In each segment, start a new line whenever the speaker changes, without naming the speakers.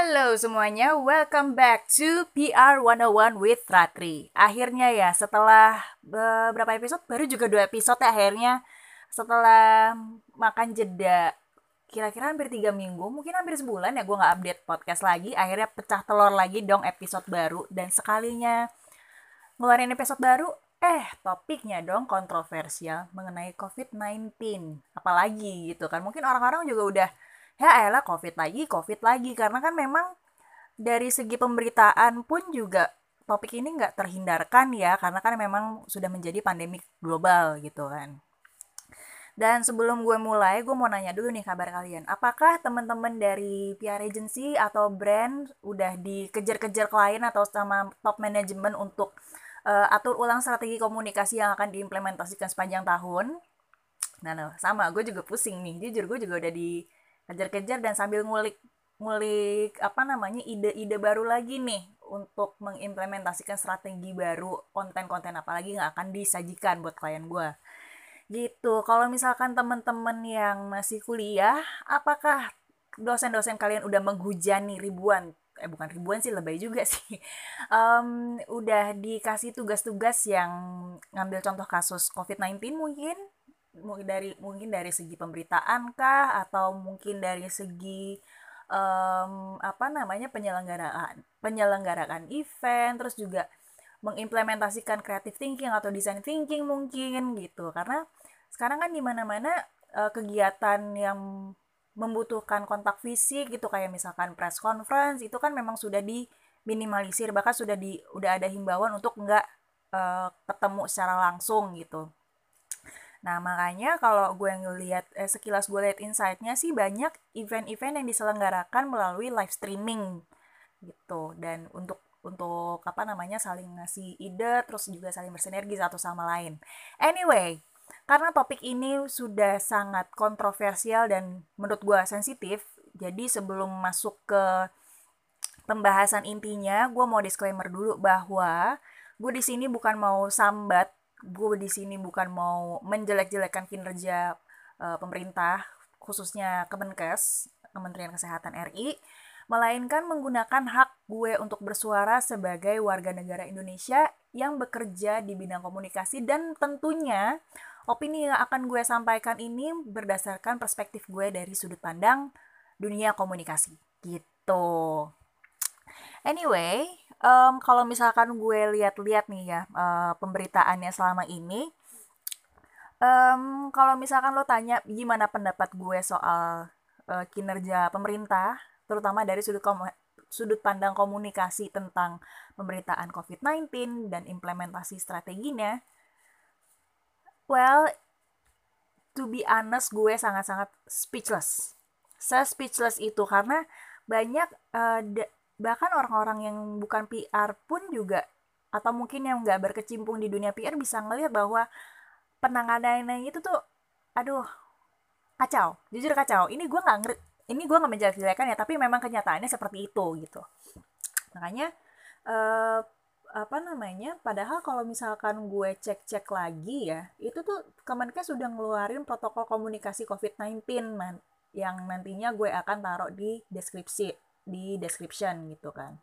Halo semuanya, welcome back to PR 101 with Ratri. Akhirnya ya, setelah beberapa episode, baru juga dua episode ya akhirnya. Setelah makan jeda, kira-kira hampir tiga minggu, mungkin hampir sebulan ya gue nggak update podcast lagi. Akhirnya pecah telur lagi dong episode baru. Dan sekalinya ngeluarin episode baru, eh topiknya dong kontroversial mengenai COVID-19. Apalagi gitu kan, mungkin orang-orang juga udah ya elah covid lagi covid lagi karena kan memang dari segi pemberitaan pun juga topik ini nggak terhindarkan ya karena kan memang sudah menjadi pandemi global gitu kan dan sebelum gue mulai, gue mau nanya dulu nih kabar kalian. Apakah teman-teman dari PR agency atau brand udah dikejar-kejar klien atau sama top management untuk uh, atur ulang strategi komunikasi yang akan diimplementasikan sepanjang tahun? Nah, nah sama, gue juga pusing nih. Jujur, gue juga udah di kejar-kejar dan sambil ngulik ngulik apa namanya ide-ide baru lagi nih untuk mengimplementasikan strategi baru konten-konten apalagi nggak akan disajikan buat klien gue gitu. Kalau misalkan temen-temen yang masih kuliah apakah dosen-dosen kalian udah menghujani ribuan? Eh bukan ribuan sih lebay juga sih. Um, udah dikasih tugas-tugas yang ngambil contoh kasus COVID-19 mungkin mungkin dari mungkin dari segi pemberitaan kah? Atau mungkin dari segi um, apa namanya penyelenggaraan penyelenggaraan event terus juga mengimplementasikan creative thinking atau design thinking mungkin gitu. Karena sekarang kan di mana-mana uh, kegiatan yang membutuhkan kontak fisik gitu kayak misalkan press conference itu kan memang sudah diminimalisir bahkan sudah di udah ada himbauan untuk nggak uh, ketemu secara langsung gitu Nah, makanya kalau gue ngeliat, eh, sekilas gue lihat insight-nya sih banyak event-event yang diselenggarakan melalui live streaming gitu. Dan untuk untuk apa namanya saling ngasih ide terus juga saling bersinergi satu sama lain. Anyway, karena topik ini sudah sangat kontroversial dan menurut gue sensitif, jadi sebelum masuk ke pembahasan intinya, gue mau disclaimer dulu bahwa gue di sini bukan mau sambat gue di sini bukan mau menjelek-jelekan kinerja uh, pemerintah khususnya Kemenkes Kementerian Kesehatan RI melainkan menggunakan hak gue untuk bersuara sebagai warga negara Indonesia yang bekerja di bidang komunikasi dan tentunya opini yang akan gue sampaikan ini berdasarkan perspektif gue dari sudut pandang dunia komunikasi gitu. Anyway, um, kalau misalkan gue lihat-lihat nih ya uh, pemberitaannya selama ini um, kalau misalkan lo tanya gimana pendapat gue soal uh, kinerja pemerintah terutama dari sudut sudut pandang komunikasi tentang pemberitaan COVID-19 dan implementasi strateginya well to be honest gue sangat-sangat speechless. Saya speechless itu karena banyak uh, bahkan orang-orang yang bukan PR pun juga atau mungkin yang nggak berkecimpung di dunia PR bisa ngelihat bahwa penanganannya itu tuh aduh kacau. Jujur kacau. Ini gue nggak ngerti ini gue nggak menjelaskan ya tapi memang kenyataannya seperti itu gitu. Makanya eh, apa namanya padahal kalau misalkan gue cek-cek lagi ya itu tuh Kemenkes sudah ngeluarin protokol komunikasi COVID-19 man, yang nantinya gue akan taruh di deskripsi di description gitu kan.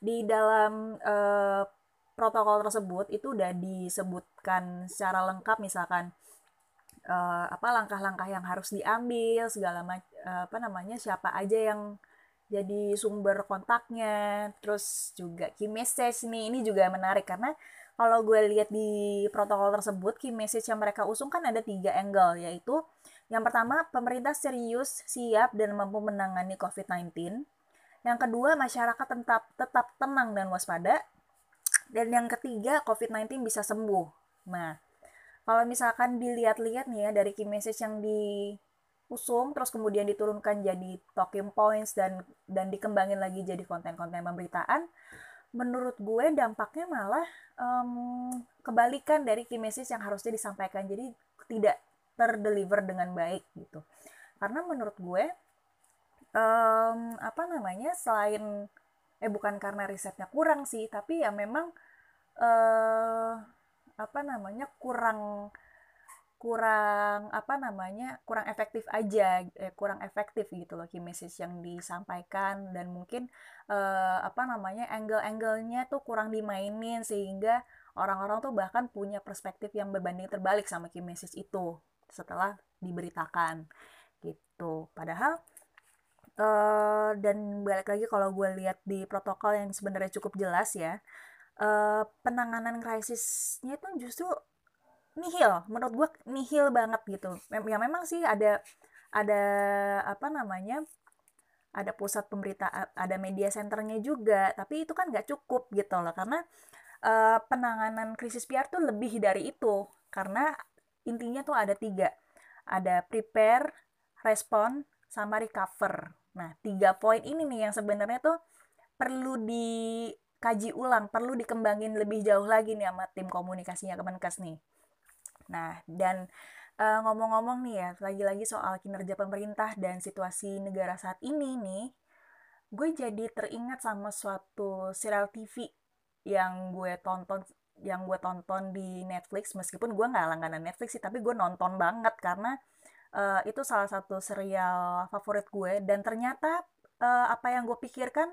Di dalam uh, protokol tersebut itu udah disebutkan secara lengkap misalkan uh, apa langkah-langkah yang harus diambil segala uh, apa namanya siapa aja yang jadi sumber kontaknya terus juga key message nih ini juga menarik karena kalau gue lihat di protokol tersebut key message yang mereka usung kan ada tiga angle yaitu yang pertama pemerintah serius siap dan mampu menangani COVID-19 yang kedua, masyarakat tetap tetap tenang dan waspada. Dan yang ketiga, COVID-19 bisa sembuh. Nah, kalau misalkan dilihat-lihat nih ya dari key message yang diusung terus kemudian diturunkan jadi talking points dan dan dikembangin lagi jadi konten-konten pemberitaan, menurut gue dampaknya malah um, kebalikan dari key message yang harusnya disampaikan. Jadi tidak terdeliver dengan baik gitu. Karena menurut gue um, apa namanya selain eh bukan karena risetnya kurang sih tapi ya memang uh, apa namanya kurang kurang apa namanya kurang efektif aja eh, kurang efektif gitu loh key message yang disampaikan. Dan mungkin eh, apa namanya angle-angle-nya tuh kurang dimainin sehingga orang-orang tuh bahkan punya perspektif yang berbanding terbalik sama key message itu setelah diberitakan gitu. Padahal uh, dan balik lagi kalau gue lihat di protokol yang sebenarnya cukup jelas ya uh, penanganan krisisnya itu justru nihil. Menurut gue nihil banget gitu. Ya memang sih ada ada apa namanya ada pusat pemberitaan ada media centernya juga tapi itu kan nggak cukup gitu loh. Karena uh, penanganan krisis PR tuh lebih dari itu. Karena intinya tuh ada tiga. Ada prepare respond sama recover nah tiga poin ini nih yang sebenarnya tuh perlu dikaji ulang perlu dikembangin lebih jauh lagi nih sama tim komunikasinya Kemenkes nih. Nah, dan uh, ngomong-ngomong nih ya, lagi-lagi soal kinerja pemerintah dan situasi negara saat ini nih, gue jadi teringat sama suatu serial TV yang gue tonton yang gue tonton di Netflix. Meskipun gue nggak langganan Netflix sih tapi gue nonton banget karena uh, itu salah satu serial favorit gue. Dan ternyata uh, apa yang gue pikirkan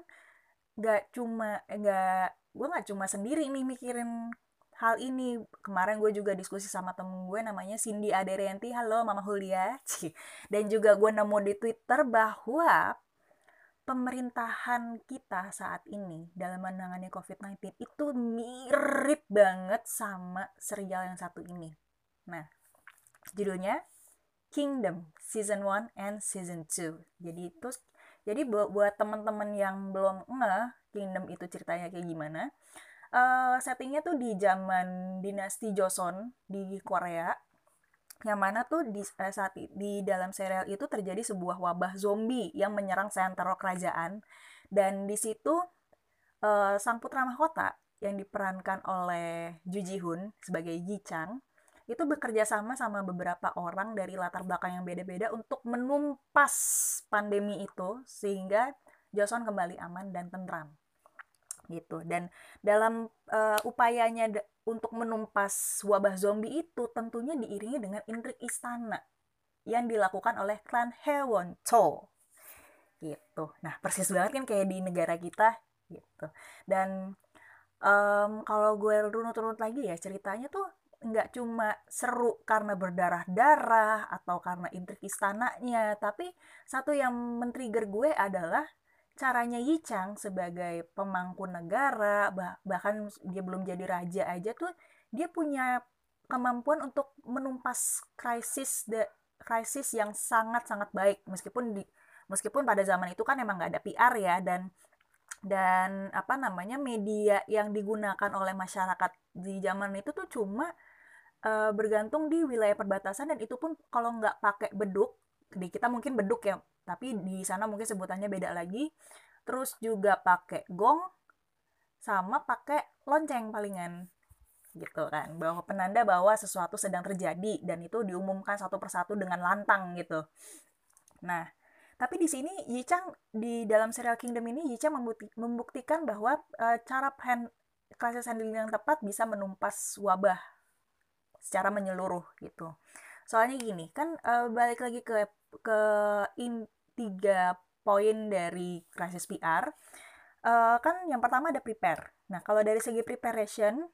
nggak cuma nggak gue nggak cuma sendiri nih mikirin hal ini. Kemarin gue juga diskusi sama temen gue namanya Cindy Aderenti halo Mama Hulia. Dan juga gue nemu di Twitter bahwa pemerintahan kita saat ini dalam menangani COVID-19 itu mirip banget sama serial yang satu ini. Nah judulnya Kingdom Season 1 and Season 2 jadi itu jadi buat, buat teman-teman yang belum ngeh Kingdom itu ceritanya kayak gimana uh, settingnya tuh di zaman dinasti Joseon di Korea yang mana tuh di uh, saat di dalam serial itu terjadi sebuah wabah zombie yang menyerang sentral kerajaan. Dan di situ uh, sang putra mahkota yang diperankan oleh Ju Ji Hoon sebagai Ji Chang itu bekerja sama sama beberapa orang dari latar belakang yang beda-beda untuk menumpas pandemi itu sehingga Joseon kembali aman dan tentram gitu. Dan dalam uh, upayanya untuk menumpas wabah zombie itu tentunya diiringi dengan intrik istana yang dilakukan oleh klan Hewon Cho gitu. Nah persis banget kan kayak di negara kita gitu. Dan um, kalau gue runut-runut lagi ya ceritanya tuh nggak cuma seru karena berdarah-darah atau karena intrik istananya tapi satu yang men-trigger gue adalah caranya Yi Chang sebagai pemangku negara bah bahkan dia belum jadi raja aja tuh dia punya kemampuan untuk menumpas krisis de krisis yang sangat sangat baik. Meskipun di meskipun pada zaman itu kan emang nggak ada PR ya dan dan apa namanya media yang digunakan oleh masyarakat di zaman itu tuh cuma uh, bergantung di wilayah perbatasan dan itu pun kalau nggak pakai beduk di kita mungkin beduk ya tapi di sana mungkin sebutannya beda lagi. Terus juga pakai gong sama pakai lonceng palingan gitu kan. Bahwa penanda bahwa sesuatu sedang terjadi dan itu diumumkan satu persatu dengan lantang gitu. Nah tapi di sini Yichang di dalam serial Kingdom ini Yichang membuktikan bahwa e, cara hand, krisis handling yang tepat bisa menumpas wabah secara menyeluruh gitu soalnya gini kan e, balik lagi ke ke in, tiga poin dari krisis PR uh, eh, kan yang pertama ada prepare nah kalau dari segi preparation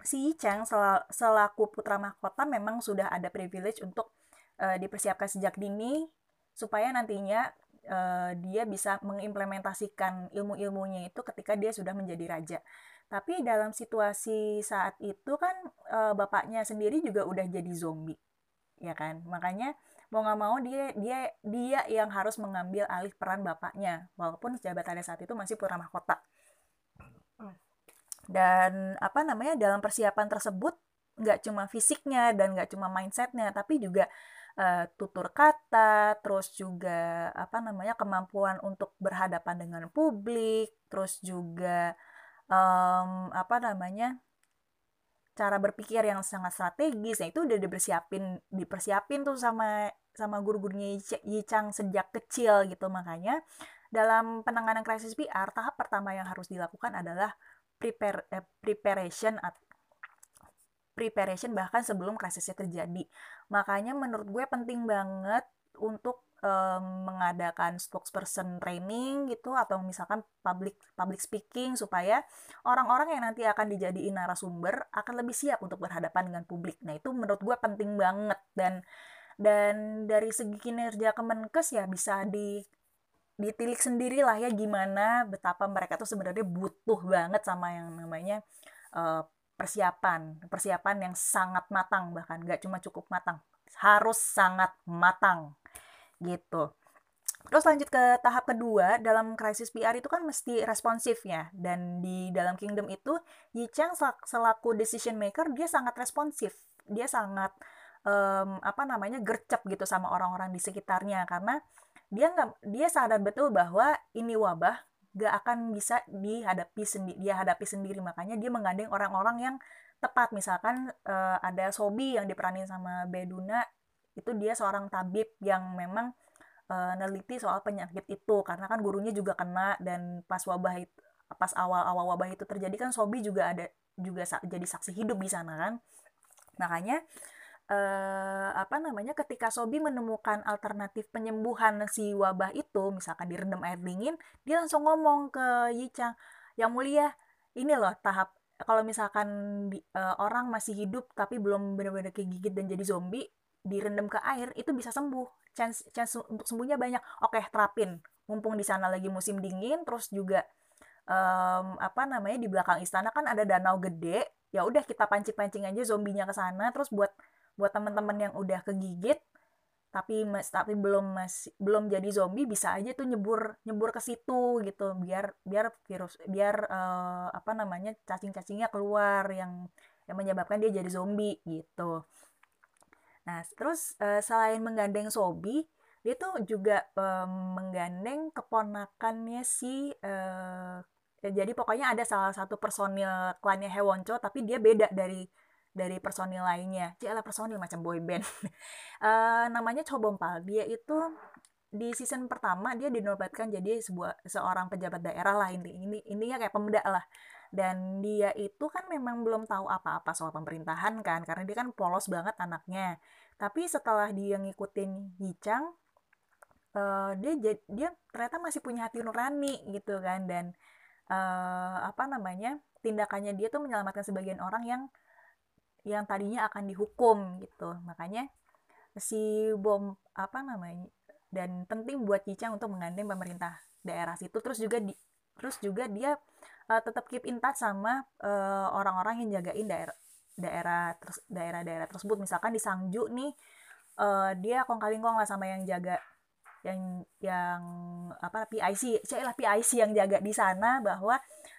si Chang sel selaku putra mahkota memang sudah ada privilege untuk uh, dipersiapkan sejak dini supaya nantinya uh, dia bisa mengimplementasikan ilmu-ilmunya itu ketika dia sudah menjadi raja. Tapi dalam situasi saat itu kan uh, bapaknya sendiri juga udah jadi zombie, ya kan? Makanya mau nggak mau dia dia dia yang harus mengambil alih peran bapaknya walaupun jabatannya saat itu masih putra mahkota dan apa namanya dalam persiapan tersebut nggak cuma fisiknya dan nggak cuma mindsetnya tapi juga uh, tutur kata terus juga apa namanya kemampuan untuk berhadapan dengan publik terus juga um, apa namanya cara berpikir yang sangat strategis nah itu udah dipersiapin dipersiapin tuh sama sama guru-gurunya Yi Chang sejak kecil gitu makanya dalam penanganan krisis PR tahap pertama yang harus dilakukan adalah prepare eh, preparation preparation bahkan sebelum krisisnya terjadi. Makanya menurut gue penting banget untuk um, mengadakan spokesperson training gitu atau misalkan public public speaking supaya orang-orang yang nanti akan dijadiin narasumber akan lebih siap untuk berhadapan dengan publik. Nah, itu menurut gue penting banget dan dan dari segi kinerja Kemenkes ya bisa di ditilik sendiri lah ya gimana betapa mereka tuh sebenarnya butuh banget sama yang namanya uh, persiapan persiapan yang sangat matang bahkan nggak cuma cukup matang harus sangat matang gitu. Terus lanjut ke tahap kedua dalam krisis PR itu kan mesti responsif ya dan di dalam kingdom itu Yi Chang selaku decision maker dia sangat responsif. Dia sangat um, apa namanya gercep gitu sama orang-orang di sekitarnya karena dia nggak dia sadar betul bahwa ini wabah gak akan bisa dihadapi sendiri dia hadapi sendiri. Makanya dia menggandeng orang-orang yang tepat. Misalkan uh, ada Sobi yang diperanin sama Beduna itu dia seorang tabib yang memang uh, neliti soal penyakit itu. Karena kan gurunya juga kena dan pas wabah itu pas awal-awal wabah itu terjadi kan Sobi juga ada juga jadi saksi hidup di sana kan. Makanya uh, apa namanya ketika Sobi menemukan alternatif penyembuhan si wabah itu misalkan direndam air dingin dia langsung ngomong ke Yichang yang mulia ini loh tahap kalau misalkan di, uh, orang masih hidup tapi belum benar-benar kegigit dan jadi zombie direndam ke air itu bisa sembuh. Chance chance untuk sembuhnya banyak. Oke terapin. Mumpung di sana lagi musim dingin terus juga um, apa namanya di belakang istana kan ada danau gede ya udah kita pancing-pancing aja zombinya ke sana. Terus buat buat teman-teman yang udah kegigit tapi mas tapi belum masih belum jadi zombie bisa aja tuh nyebur nyebur ke situ gitu. Biar biar virus biar uh, apa namanya cacing-cacingnya keluar yang yang menyebabkan dia jadi zombie gitu. Nah terus uh, selain menggandeng zombie dia tuh juga um, menggandeng keponakannya si uh, jadi pokoknya ada salah satu personil klannya Hewoncho tapi dia beda dari dari personil lainnya. Cila personil macam boy band. uh, namanya Chobompal. Dia itu di season pertama dia dinobatkan jadi sebuah seorang pejabat daerah lah ini ini intinya kayak pemuda lah dan dia itu kan memang belum tahu apa-apa soal pemerintahan kan karena dia kan polos banget anaknya tapi setelah dia ngikutin Yichang uh, dia dia ternyata masih punya hati nurani gitu kan dan uh, apa namanya tindakannya dia tuh menyelamatkan sebagian orang yang yang tadinya akan dihukum gitu. Makanya si bom apa namanya dan penting buat Cicang untuk menggandeng pemerintah daerah situ. Terus juga di terus juga dia uh, tetap keep in touch sama uh, orang-orang yang jagain daerah daerah terus daerah-daerah tersebut. Misalkan di Sangju nih uh, dia kong kali kong lah sama yang jaga yang yang apa PIC, lah PIC yang jaga di sana bahwa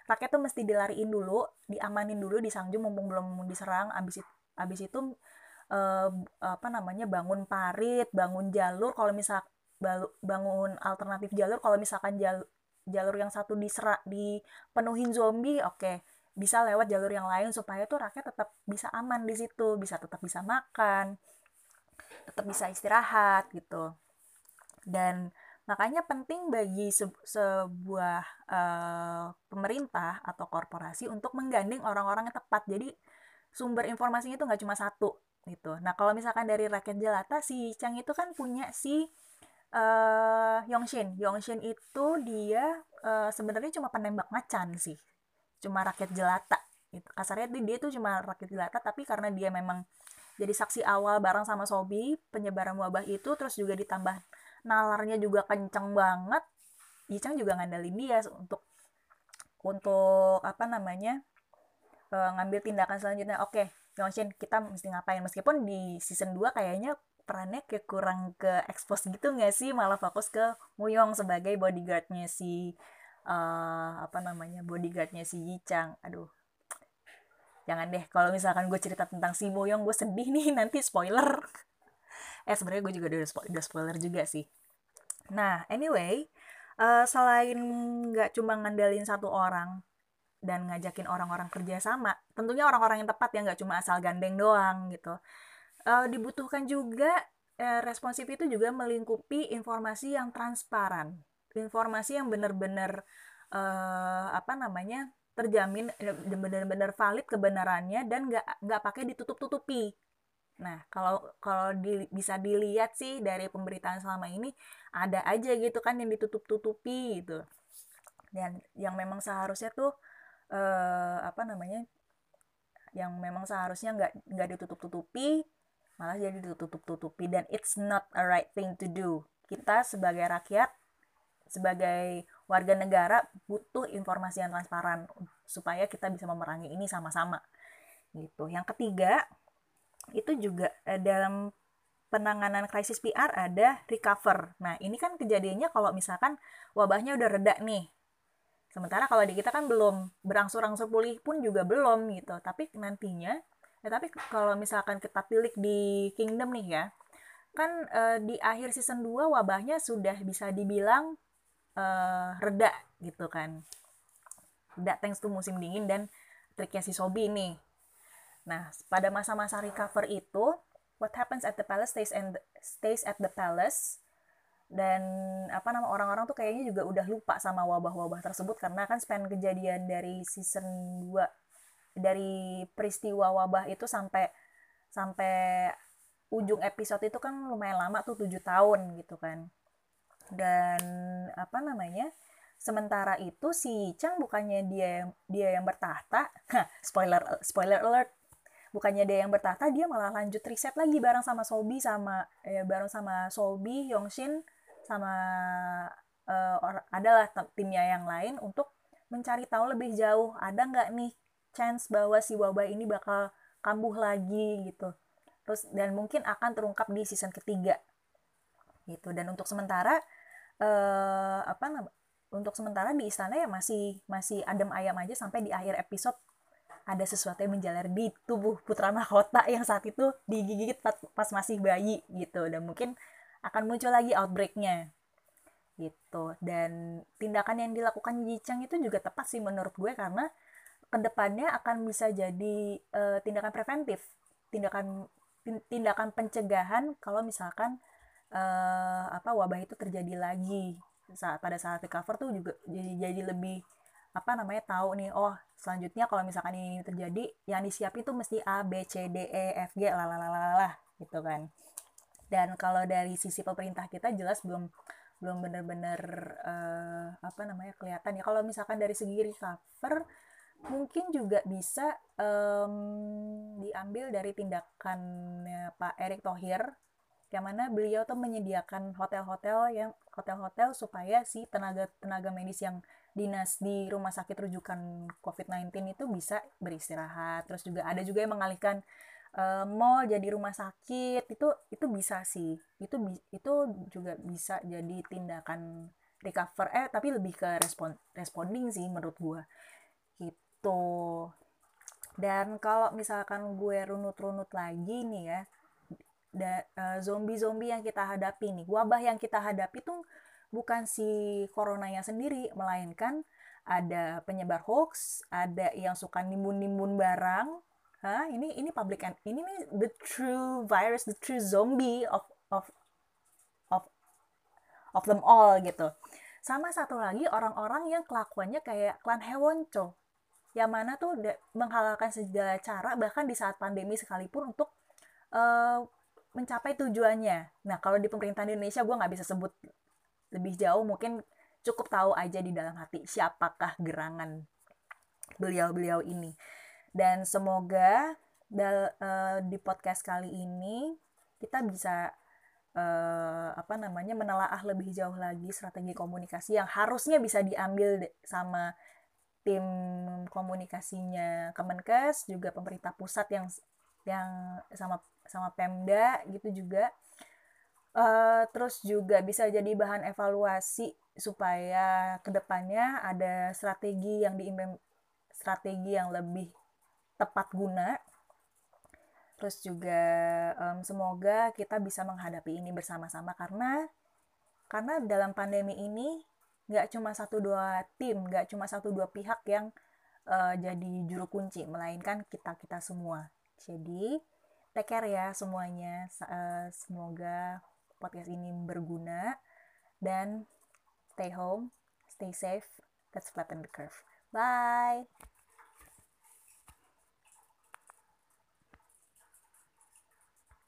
rakyat tuh mesti dilariin dulu, diamanin dulu di Sangju mumpung belum diserang. Abis itu, abis itu eh, apa namanya bangun parit, bangun jalur. Kalau misal bangun alternatif jalur, kalau misalkan jalur jalur yang satu diserak dipenuhin zombie, oke okay. bisa lewat jalur yang lain supaya tuh rakyat tetap bisa aman di situ, bisa tetap bisa makan, tetap bisa istirahat gitu. Dan Makanya penting bagi se sebuah uh, pemerintah atau korporasi untuk menggandeng orang-orang yang tepat. Jadi sumber informasinya itu nggak cuma satu gitu. Nah kalau misalkan dari rakyat jelata si Chang itu kan punya si uh, Yongshin. Yongshin itu dia uh, sebenarnya cuma penembak macan sih, cuma rakyat jelata. Itu kasarnya dia tuh cuma rakyat jelata, tapi karena dia memang jadi saksi awal bareng sama Sobi penyebaran wabah itu, terus juga ditambah nalarnya juga kenceng banget Yicang juga ngandelin dia untuk untuk apa namanya uh, ngambil tindakan selanjutnya. Oke okay, Yongshin kita mesti ngapain? Meskipun di season 2 kayaknya perannya kayak kurang ke expose gitu nggak sih? Malah fokus ke Muyong sebagai bodyguardnya si uh, apa namanya bodyguardnya si Yichang aduh. Jangan deh kalau misalkan gue cerita tentang si Muyong gue sedih nih nanti spoiler eh sebenarnya gue juga udah, udah spoiler juga sih. Nah anyway uh, selain nggak cuma ngandelin satu orang dan ngajakin orang-orang kerja sama tentunya orang-orang yang tepat ya nggak cuma asal gandeng doang gitu. Uh, dibutuhkan juga uh, responsif itu juga melingkupi informasi yang transparan. Informasi yang benar-benar uh, apa namanya terjamin benar-benar valid kebenarannya dan nggak nggak pakai ditutup-tutupi Nah, kalau kalau di, bisa dilihat sih dari pemberitaan selama ini ada aja gitu kan yang ditutup-tutupi gitu. Dan yang memang seharusnya tuh eh, apa namanya? Yang memang seharusnya nggak nggak ditutup-tutupi malah jadi ditutup-tutupi dan it's not a right thing to do. Kita sebagai rakyat, sebagai warga negara butuh informasi yang transparan supaya kita bisa memerangi ini sama-sama. Gitu. Yang ketiga, itu juga eh, dalam penanganan krisis PR ada recover. Nah, ini kan kejadiannya kalau misalkan wabahnya udah reda nih. Sementara kalau di kita kan belum berangsur-angsur pulih pun juga belum gitu. Tapi nantinya, ya tapi kalau misalkan kita pilih di Kingdom nih ya, kan eh, di akhir season 2 wabahnya sudah bisa dibilang eh, reda gitu kan. Reda thanks to musim dingin dan triknya si Sobi nih Nah, pada masa-masa recover itu, what happens at the palace stays and stays at the palace. Dan apa nama orang-orang tuh kayaknya juga udah lupa sama wabah-wabah tersebut karena kan span kejadian dari season 2 dari peristiwa wabah itu sampai sampai ujung episode itu kan lumayan lama tuh 7 tahun gitu kan. Dan apa namanya? Sementara itu si Chang bukannya dia dia yang bertahta. spoiler spoiler alert bukannya dia yang bertahta dia malah lanjut riset lagi bareng sama Sobi sama ya bareng sama Sobi Yongshin sama uh, or, adalah timnya yang lain untuk mencari tahu lebih jauh ada nggak nih chance bahwa si wabah ini bakal kambuh lagi gitu. Terus dan mungkin akan terungkap di season ketiga. Gitu dan untuk sementara uh, apa namanya untuk sementara di istana ya masih masih adem ayam aja sampai di akhir episode ada sesuatu yang menjalar di tubuh putra mahkota yang saat itu digigit pas masih bayi gitu. Dan mungkin akan muncul lagi outbreaknya gitu. Dan tindakan yang dilakukan Yi itu juga tepat sih menurut gue karena ke depannya akan bisa jadi uh, tindakan preventif. Tindakan tindakan pencegahan kalau misalkan uh, apa wabah itu terjadi lagi. Saat pada saat recover tuh juga jadi jadi lebih apa namanya tahu nih oh selanjutnya kalau misalkan ini terjadi yang disiap itu mesti A B C D E F G lalalalalala gitu kan. Dan kalau dari sisi pemerintah kita jelas belum belum benar-benar uh, apa namanya kelihatan ya. Kalau misalkan dari segi recover mungkin juga bisa um, diambil dari tindakannya Pak Erick Thohir yang mana beliau tuh menyediakan hotel-hotel yang hotel-hotel supaya si tenaga tenaga medis yang dinas di rumah sakit rujukan COVID-19 itu bisa beristirahat. Terus juga ada juga yang mengalihkan uh, mall jadi rumah sakit itu itu bisa sih. Itu itu juga bisa jadi tindakan recover eh tapi lebih ke respon responding sih menurut gue. Gitu. Dan kalau misalkan gue runut-runut lagi nih ya, zombie-zombie yang kita hadapi nih, wabah yang kita hadapi tuh bukan si coronanya sendiri, melainkan ada penyebar hoax, ada yang suka nimbun-nimbun barang. Hah, ini ini public and ini nih the true virus, the true zombie of of of of them all gitu. Sama satu lagi orang-orang yang kelakuannya kayak klan Hewoncho. Yang mana tuh menghalalkan segala cara bahkan di saat pandemi sekalipun untuk uh, mencapai tujuannya. Nah, kalau di pemerintahan Indonesia gue nggak bisa sebut lebih jauh mungkin cukup tahu aja di dalam hati siapakah gerangan beliau-beliau ini. Dan semoga uh, di podcast kali ini kita bisa uh, apa namanya menelaah lebih jauh lagi strategi komunikasi yang harusnya bisa diambil sama tim komunikasinya Kemenkes juga pemerintah pusat yang yang sama sama Pemda gitu juga Uh, terus juga bisa jadi bahan evaluasi supaya ke depannya ada strategi yang diimplement strategi yang lebih tepat guna. Terus juga um, semoga kita bisa menghadapi ini bersama-sama karena karena dalam pandemi ini nggak cuma satu dua tim, nggak cuma satu dua pihak yang uh, jadi juru kunci, melainkan kita kita semua. Jadi take care ya semuanya. Uh, semoga podcast ini berguna dan stay home, stay safe, let's flatten the curve. Bye.